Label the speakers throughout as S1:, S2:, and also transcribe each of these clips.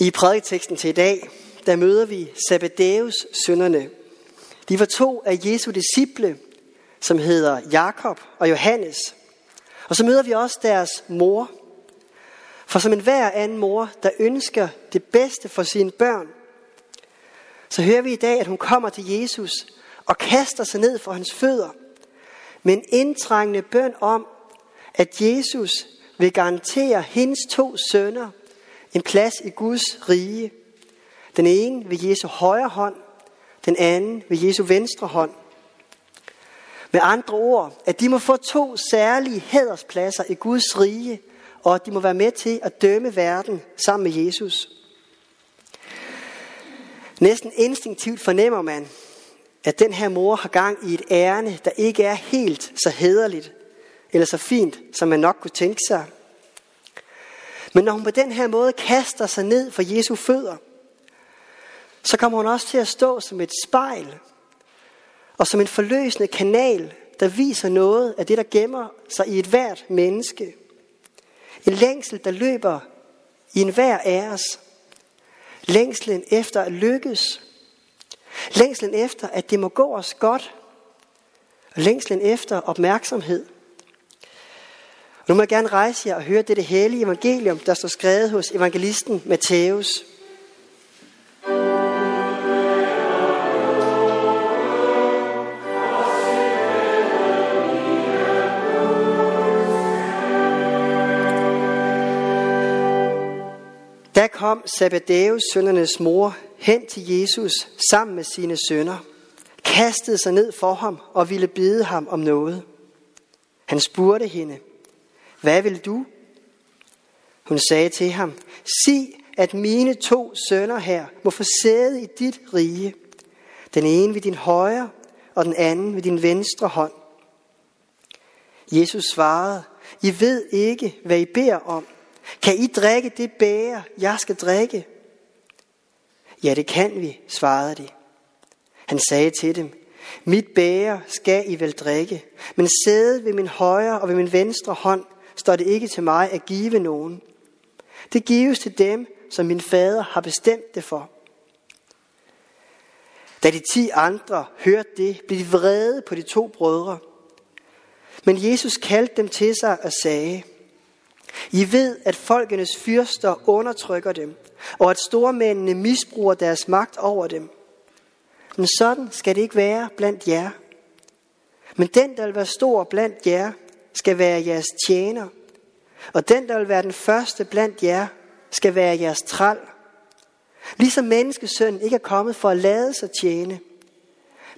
S1: I prædiketeksten til i dag, der møder vi Zebedeus sønnerne. De var to af Jesu disciple, som hedder Jakob og Johannes. Og så møder vi også deres mor. For som en hver anden mor, der ønsker det bedste for sine børn, så hører vi i dag, at hun kommer til Jesus og kaster sig ned for hans fødder med en indtrængende bøn om, at Jesus vil garantere hendes to sønner en plads i Guds rige. Den ene ved Jesu højre hånd, den anden ved Jesu venstre hånd. Med andre ord, at de må få to særlige hæderspladser i Guds rige, og at de må være med til at dømme verden sammen med Jesus. Næsten instinktivt fornemmer man, at den her mor har gang i et ærne, der ikke er helt så hederligt eller så fint, som man nok kunne tænke sig. Men når hun på den her måde kaster sig ned for Jesu fødder, så kommer hun også til at stå som et spejl og som en forløsende kanal, der viser noget af det, der gemmer sig i et hvert menneske. En længsel, der løber i enhver af os. Længslen efter at lykkes. Længslen efter, at det må gå os godt. Og længslen efter opmærksomhed. Nu må jeg gerne rejse jer og høre det hellige evangelium, der står skrevet hos evangelisten Matthæus. Da kom Zebedeus sønnernes mor hen til Jesus sammen med sine sønner, kastede sig ned for ham og ville bede ham om noget. Han spurgte hende, hvad vil du? Hun sagde til ham, sig, at mine to sønner her må få sæde i dit rige. Den ene ved din højre, og den anden ved din venstre hånd. Jesus svarede, I ved ikke, hvad I beder om. Kan I drikke det bære, jeg skal drikke? Ja, det kan vi, svarede de. Han sagde til dem, mit bære skal I vel drikke, men sæde ved min højre og ved min venstre hånd står det ikke til mig at give nogen. Det gives til dem, som min fader har bestemt det for. Da de ti andre hørte det, blev de vrede på de to brødre. Men Jesus kaldte dem til sig og sagde, I ved, at folkenes fyrster undertrykker dem, og at stormændene misbruger deres magt over dem. Men sådan skal det ikke være blandt jer. Men den, der vil være stor blandt jer, skal være jeres tjener, og den, der vil være den første blandt jer, skal være jeres træl. Ligesom menneskesønnen ikke er kommet for at lade sig tjene,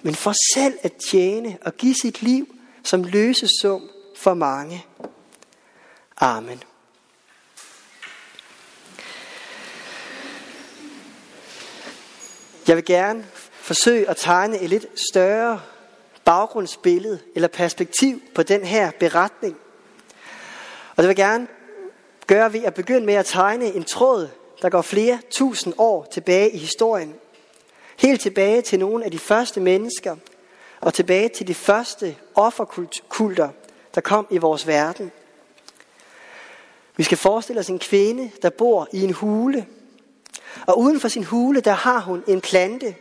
S1: men for selv at tjene og give sit liv som løsesum for mange. Amen. Jeg vil gerne forsøge at tegne et lidt større baggrundsbillede eller perspektiv på den her beretning. Og det vil gerne gøre ved at begynde med at tegne en tråd, der går flere tusind år tilbage i historien. Helt tilbage til nogle af de første mennesker, og tilbage til de første offerkulter, der kom i vores verden. Vi skal forestille os en kvinde, der bor i en hule. Og uden for sin hule, der har hun en plante,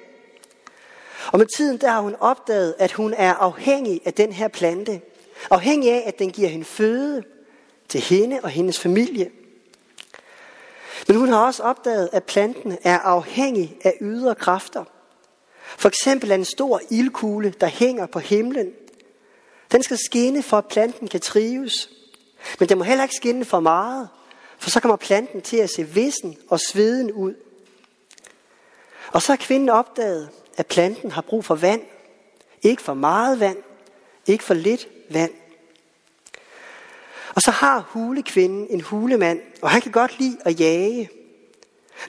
S1: og med tiden der har hun opdaget, at hun er afhængig af den her plante. Afhængig af, at den giver hende føde til hende og hendes familie. Men hun har også opdaget, at planten er afhængig af ydre kræfter. For eksempel en stor ildkugle, der hænger på himlen. Den skal skinne, for at planten kan trives. Men den må heller ikke skinne for meget, for så kommer planten til at se vissen og sveden ud. Og så har kvinden opdaget, at planten har brug for vand. Ikke for meget vand, ikke for lidt vand. Og så har hulekvinden en hulemand, og han kan godt lide at jage.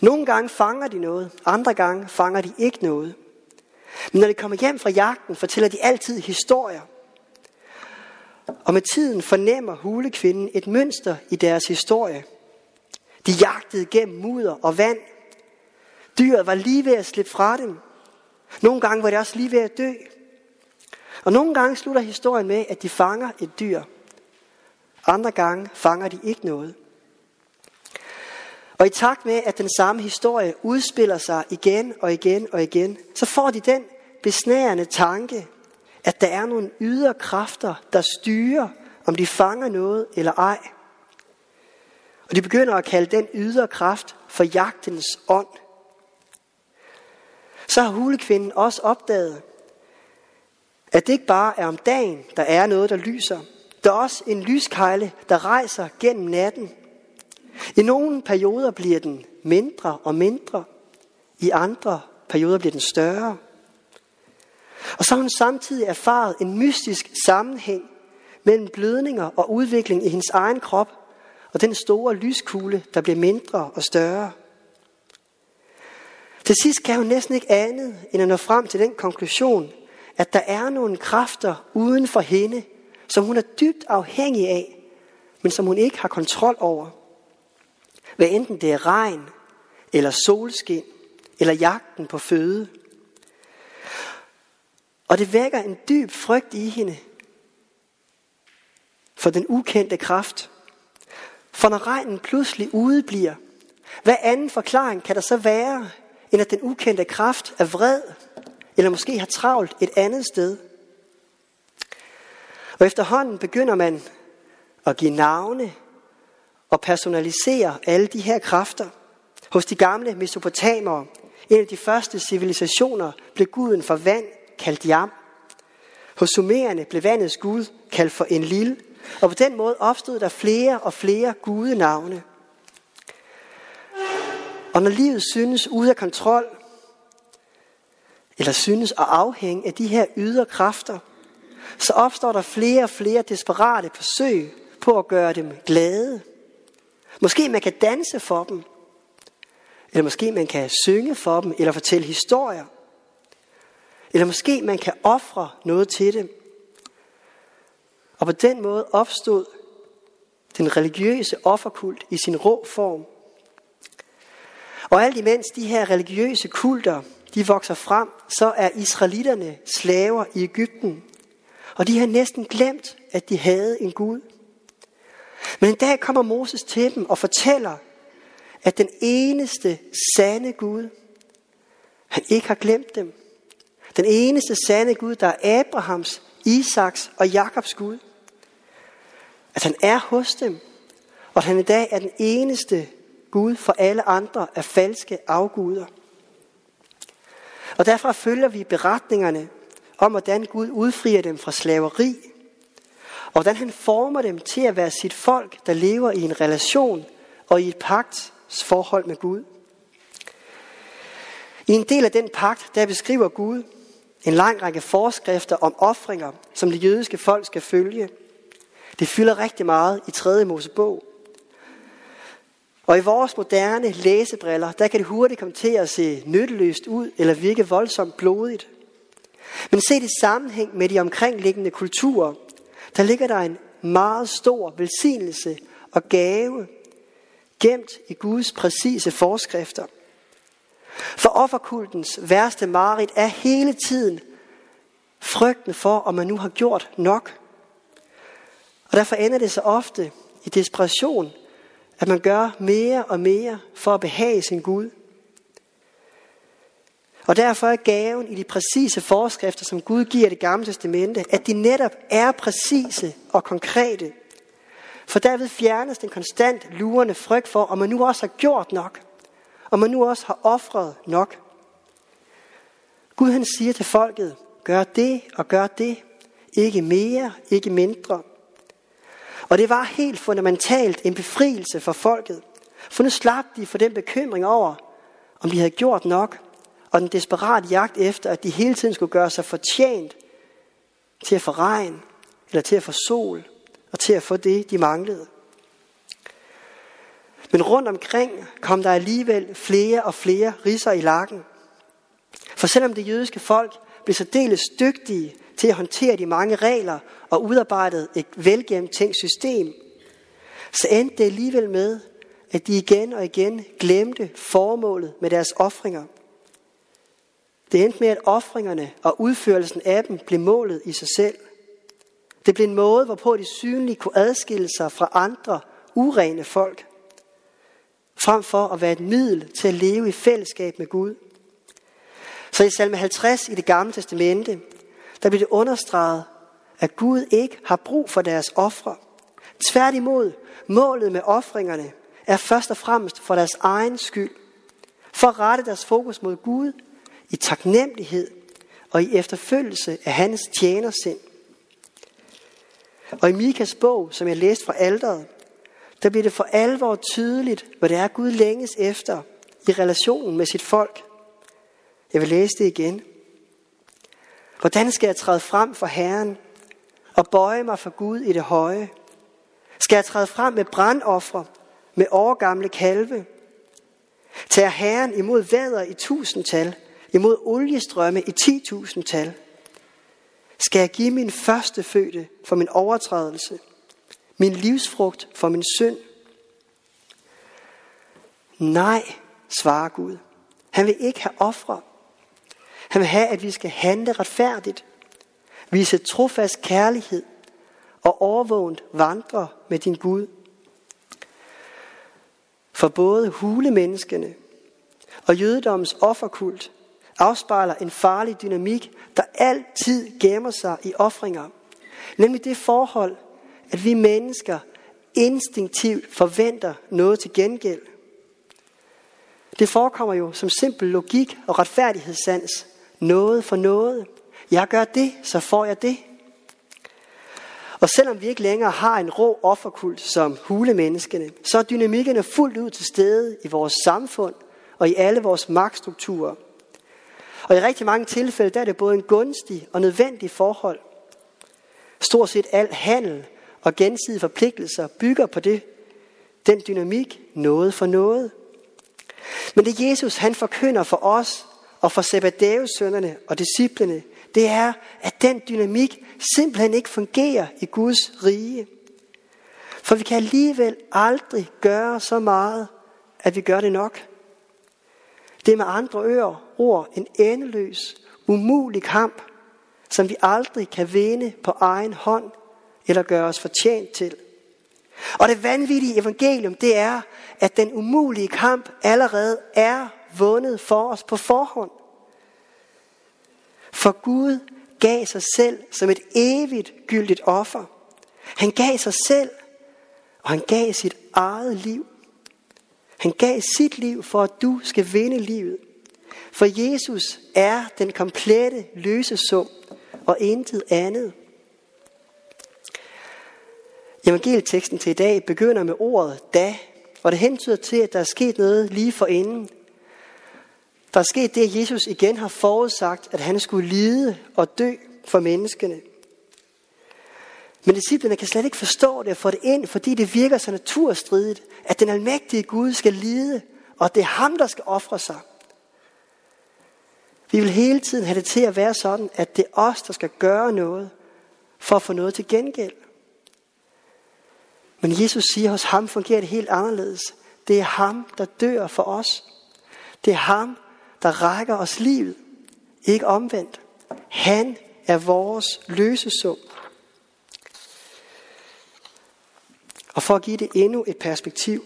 S1: Nogle gange fanger de noget, andre gange fanger de ikke noget. Men når de kommer hjem fra jagten, fortæller de altid historier. Og med tiden fornemmer hulekvinden et mønster i deres historie. De jagtede gennem mudder og vand. Dyret var lige ved at slippe fra dem, nogle gange var det også lige ved at dø. Og nogle gange slutter historien med, at de fanger et dyr. Andre gange fanger de ikke noget. Og i takt med, at den samme historie udspiller sig igen og igen og igen, så får de den besnærende tanke, at der er nogle ydre kræfter, der styrer, om de fanger noget eller ej. Og de begynder at kalde den ydre kraft for jagtens ånd. Så har hulekvinden også opdaget, at det ikke bare er om dagen, der er noget, der lyser. Der er også en lyskejle, der rejser gennem natten. I nogle perioder bliver den mindre og mindre. I andre perioder bliver den større. Og så har hun samtidig erfaret en mystisk sammenhæng mellem blødninger og udvikling i hendes egen krop og den store lyskugle, der bliver mindre og større. Til sidst kan hun næsten ikke andet end at nå frem til den konklusion, at der er nogle kræfter uden for hende, som hun er dybt afhængig af, men som hun ikke har kontrol over. Hvad enten det er regn, eller solskin, eller jagten på føde. Og det vækker en dyb frygt i hende for den ukendte kraft. For når regnen pludselig udebliver, hvad anden forklaring kan der så være, end at den ukendte kraft er vred, eller måske har travlt et andet sted? Og efterhånden begynder man at give navne og personalisere alle de her kræfter. Hos de gamle mesopotamere, en af de første civilisationer, blev guden for vand kaldt Jam. Hos sumererne blev vandets gud kaldt for Enlil, og på den måde opstod der flere og flere gudenavne. Og når livet synes ude af kontrol, eller synes at afhænge af de her ydre kræfter, så opstår der flere og flere desperate forsøg på at gøre dem glade. Måske man kan danse for dem, eller måske man kan synge for dem, eller fortælle historier. Eller måske man kan ofre noget til dem. Og på den måde opstod den religiøse offerkult i sin rå form. Og alt imens de her religiøse kulter, de vokser frem, så er israelitterne slaver i Ægypten. Og de har næsten glemt, at de havde en Gud. Men en dag kommer Moses til dem og fortæller, at den eneste sande Gud, han ikke har glemt dem. Den eneste sande Gud, der er Abrahams, Isaks og Jakobs Gud. At han er hos dem, og at han i dag er den eneste Gud for alle andre er falske afguder. Og derfor følger vi beretningerne om, hvordan Gud udfrier dem fra slaveri, og hvordan han former dem til at være sit folk, der lever i en relation og i et pagtsforhold med Gud. I en del af den pagt, der beskriver Gud en lang række forskrifter om ofringer, som det jødiske folk skal følge. Det fylder rigtig meget i 3. Mosebog. Og i vores moderne læsebriller, der kan det hurtigt komme til at se nytteløst ud eller virke voldsomt blodigt. Men se i sammenhæng med de omkringliggende kulturer, der ligger der en meget stor velsignelse og gave gemt i Guds præcise forskrifter. For offerkultens værste marit er hele tiden frygten for, om man nu har gjort nok. Og derfor ender det så ofte i desperation, at man gør mere og mere for at behage sin Gud. Og derfor er gaven i de præcise forskrifter, som Gud giver det gamle testamente, at de netop er præcise og konkrete. For derved fjernes den konstant lurende frygt for, om man nu også har gjort nok. Om man nu også har offret nok. Gud han siger til folket, gør det og gør det. Ikke mere, ikke mindre. Og det var helt fundamentalt en befrielse for folket. For nu slap de for den bekymring over, om de havde gjort nok, og den desperate jagt efter, at de hele tiden skulle gøre sig fortjent til at få regn, eller til at få sol, og til at få det, de manglede. Men rundt omkring kom der alligevel flere og flere riser i lakken. For selvom det jødiske folk blev så deles dygtige til at håndtere de mange regler og udarbejdede et velgennemtænkt system, så endte det alligevel med, at de igen og igen glemte formålet med deres ofringer. Det endte med, at offringerne og udførelsen af dem blev målet i sig selv. Det blev en måde, hvorpå de synligt kunne adskille sig fra andre urene folk. frem for at være et middel til at leve i fællesskab med Gud. Så i salme 50 i det gamle testamente, der bliver det understreget, at Gud ikke har brug for deres ofre. Tværtimod, målet med ofringerne er først og fremmest for deres egen skyld. For at rette deres fokus mod Gud i taknemmelighed og i efterfølgelse af hans tjenersind. Og i Mikas bog, som jeg læste fra alderet, der bliver det for alvor tydeligt, hvad det er Gud længes efter i relationen med sit folk. Jeg vil læse det igen. Hvordan skal jeg træde frem for Herren og bøje mig for Gud i det høje? Skal jeg træde frem med brandoffre, med årgamle kalve? Tager Herren imod væder i tusindtal, imod oliestrømme i ti tal? Skal jeg give min første fødte for min overtrædelse, min livsfrugt for min synd? Nej, svarer Gud. Han vil ikke have ofre. Han vil have, at vi skal handle retfærdigt, vise trofast kærlighed og overvågent vandre med din Gud. For både hulemenneskene og jødedommens offerkult afspejler en farlig dynamik, der altid gemmer sig i ofringer. Nemlig det forhold, at vi mennesker instinktivt forventer noget til gengæld. Det forekommer jo som simpel logik og retfærdighedssans. Noget for noget. Jeg gør det, så får jeg det. Og selvom vi ikke længere har en rå offerkult som hulemenneskene, så er dynamikkerne fuldt ud til stede i vores samfund og i alle vores magtstrukturer. Og i rigtig mange tilfælde, der er det både en gunstig og nødvendig forhold. Stort set al handel og gensidige forpligtelser bygger på det, den dynamik, noget for noget. Men det Jesus han forkynder for os og for Zebedeus sønnerne og disciplene, det er, at den dynamik simpelthen ikke fungerer i Guds rige. For vi kan alligevel aldrig gøre så meget, at vi gør det nok. Det er med andre ører, ord en endeløs, umulig kamp, som vi aldrig kan vinde på egen hånd eller gøre os fortjent til. Og det vanvittige evangelium, det er, at den umulige kamp allerede er vundet for os på forhånd. For Gud gav sig selv som et evigt gyldigt offer. Han gav sig selv, og han gav sit eget liv. Han gav sit liv for, at du skal vinde livet. For Jesus er den komplette løsesum og intet andet. Evangelieteksten til i dag begynder med ordet da, og det hentyder til, at der er sket noget lige for inden. Der er sket det, at Jesus igen har forudsagt, at han skulle lide og dø for menneskene. Men disciplene kan slet ikke forstå det og få det ind, fordi det virker så naturstridigt, at den almægtige Gud skal lide, og det er ham, der skal ofre sig. Vi vil hele tiden have det til at være sådan, at det er os, der skal gøre noget, for at få noget til gengæld. Men Jesus siger, at hos ham fungerer det helt anderledes. Det er ham, der dør for os. Det er ham, der rækker os livet. Ikke omvendt. Han er vores løsesum. Og for at give det endnu et perspektiv.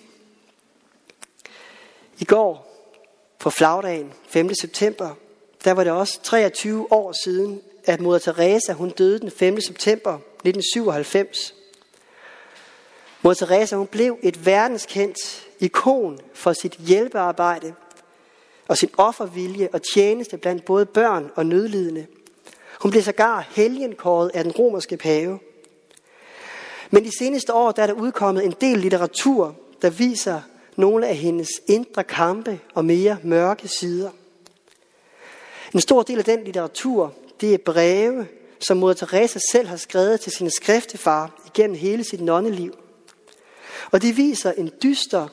S1: I går på flagdagen 5. september, der var det også 23 år siden, at moder Teresa hun døde den 5. september 1997. Moder Teresa hun blev et verdenskendt ikon for sit hjælpearbejde og sin offervilje og tjeneste blandt både børn og nødlidende. Hun blev sågar helgenkåret af den romerske pave. Men de seneste år der er der udkommet en del litteratur, der viser nogle af hendes indre kampe og mere mørke sider. En stor del af den litteratur, det er breve, som moder Teresa selv har skrevet til sin skriftefar igennem hele sit nonneliv. Og de viser en dyster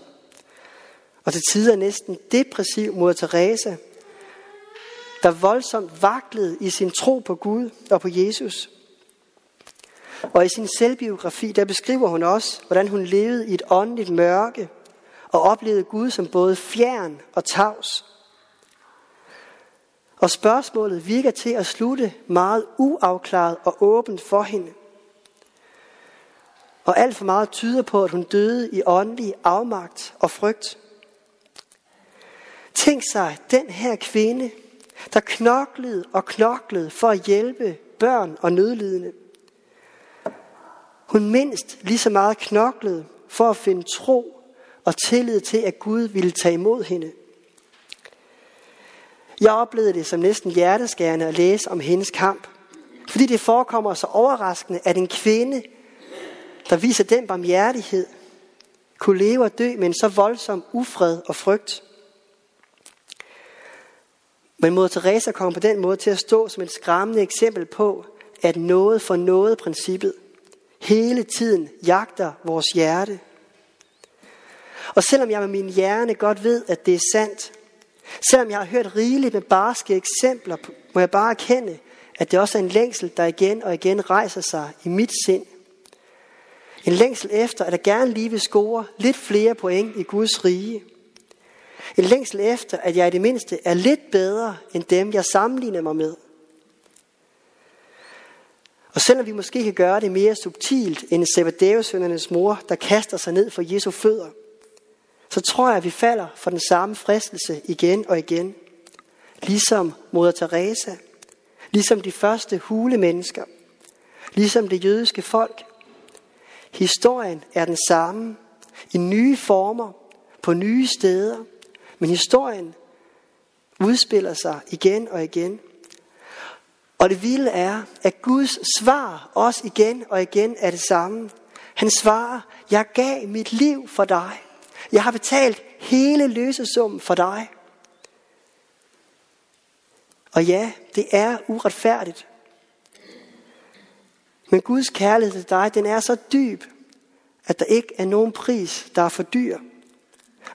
S1: og til tider næsten depressiv mod Teresa, der voldsomt vaklede i sin tro på Gud og på Jesus. Og i sin selvbiografi, der beskriver hun også, hvordan hun levede i et åndeligt mørke og oplevede Gud som både fjern og tavs. Og spørgsmålet virker til at slutte meget uafklaret og åbent for hende. Og alt for meget tyder på, at hun døde i åndelig afmagt og frygt. Tænk sig, den her kvinde, der knoklede og knoklede for at hjælpe børn og nødlidende. Hun mindst lige så meget knoklede for at finde tro og tillid til, at Gud ville tage imod hende. Jeg oplevede det som næsten hjerteskærende at læse om hendes kamp, fordi det forekommer så overraskende, at en kvinde, der viser den barmhjertighed, kunne leve og dø med en så voldsom ufred og frygt. Men Moder Teresa kommer på den måde til at stå som et skræmmende eksempel på, at noget for noget princippet hele tiden jagter vores hjerte. Og selvom jeg med min hjerne godt ved, at det er sandt, selvom jeg har hørt rigeligt med barske eksempler, må jeg bare erkende, at det også er en længsel, der igen og igen rejser sig i mit sind. En længsel efter, at jeg gerne lige vil score lidt flere point i Guds rige. En længsel efter, at jeg i det mindste er lidt bedre end dem, jeg sammenligner mig med. Og selvom vi måske kan gøre det mere subtilt end Zebedeus mor, der kaster sig ned for Jesu fødder, så tror jeg, at vi falder for den samme fristelse igen og igen. Ligesom moder Teresa, ligesom de første hule mennesker, ligesom det jødiske folk. Historien er den samme, i nye former, på nye steder, men historien udspiller sig igen og igen. Og det vilde er, at Guds svar også igen og igen er det samme. Han svarer, jeg gav mit liv for dig. Jeg har betalt hele løsesummen for dig. Og ja, det er uretfærdigt. Men Guds kærlighed til dig, den er så dyb, at der ikke er nogen pris, der er for dyr.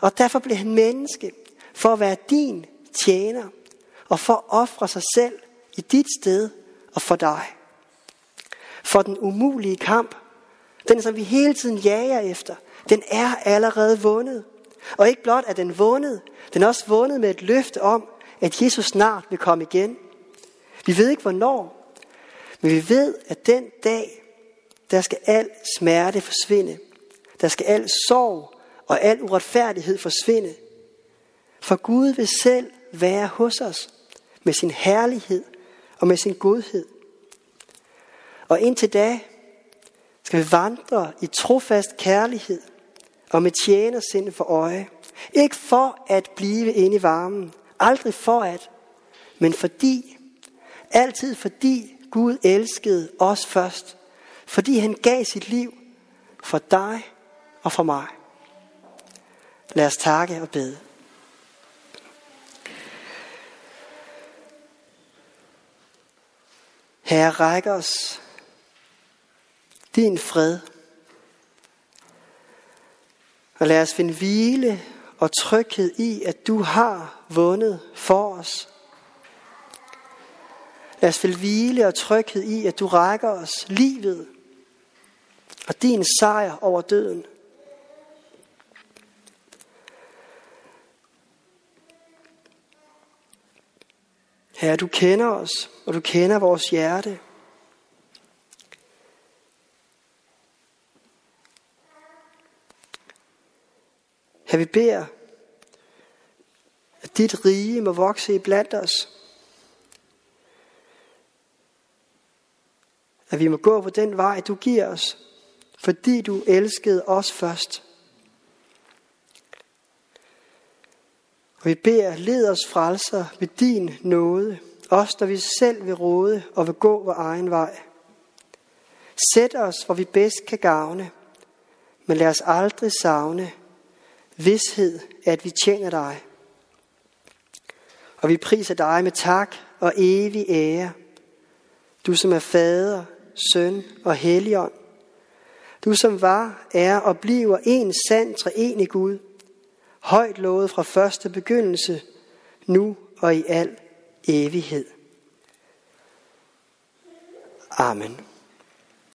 S1: Og derfor blev han menneske, for at være din tjener, og for at ofre sig selv i dit sted og for dig. For den umulige kamp, den som vi hele tiden jager efter, den er allerede vundet. Og ikke blot er den vundet, den er også vundet med et løfte om, at Jesus snart vil komme igen. Vi ved ikke hvornår, men vi ved, at den dag, der skal al smerte forsvinde. Der skal al sorg og al uretfærdighed forsvinde. For Gud vil selv være hos os med sin herlighed og med sin godhed. Og indtil da skal vi vandre i trofast kærlighed og med tjenersind for øje. Ikke for at blive inde i varmen, aldrig for at, men fordi, altid fordi Gud elskede os først. Fordi han gav sit liv for dig og for mig. Lad os takke og bede. Herre, ræk os din fred. Og lad os finde hvile og tryghed i, at du har vundet for os. Lad os finde hvile og tryghed i, at du rækker os livet og din sejr over døden. Herre, du kender os, og du kender vores hjerte. Herre, vi beder, at dit rige må vokse i blandt os. At vi må gå på den vej, du giver os, fordi du elskede os først. Og vi beder, led os frelser ved din nåde, også når vi selv vil råde og vil gå vor egen vej. Sæt os, hvor vi bedst kan gavne, men lad os aldrig savne vidshed, at vi tjener dig. Og vi priser dig med tak og evig ære. Du som er fader, søn og helligånd. Du som var, er og bliver en sand treenig Gud. Højt lovet fra første begyndelse, nu og i al evighed. Amen.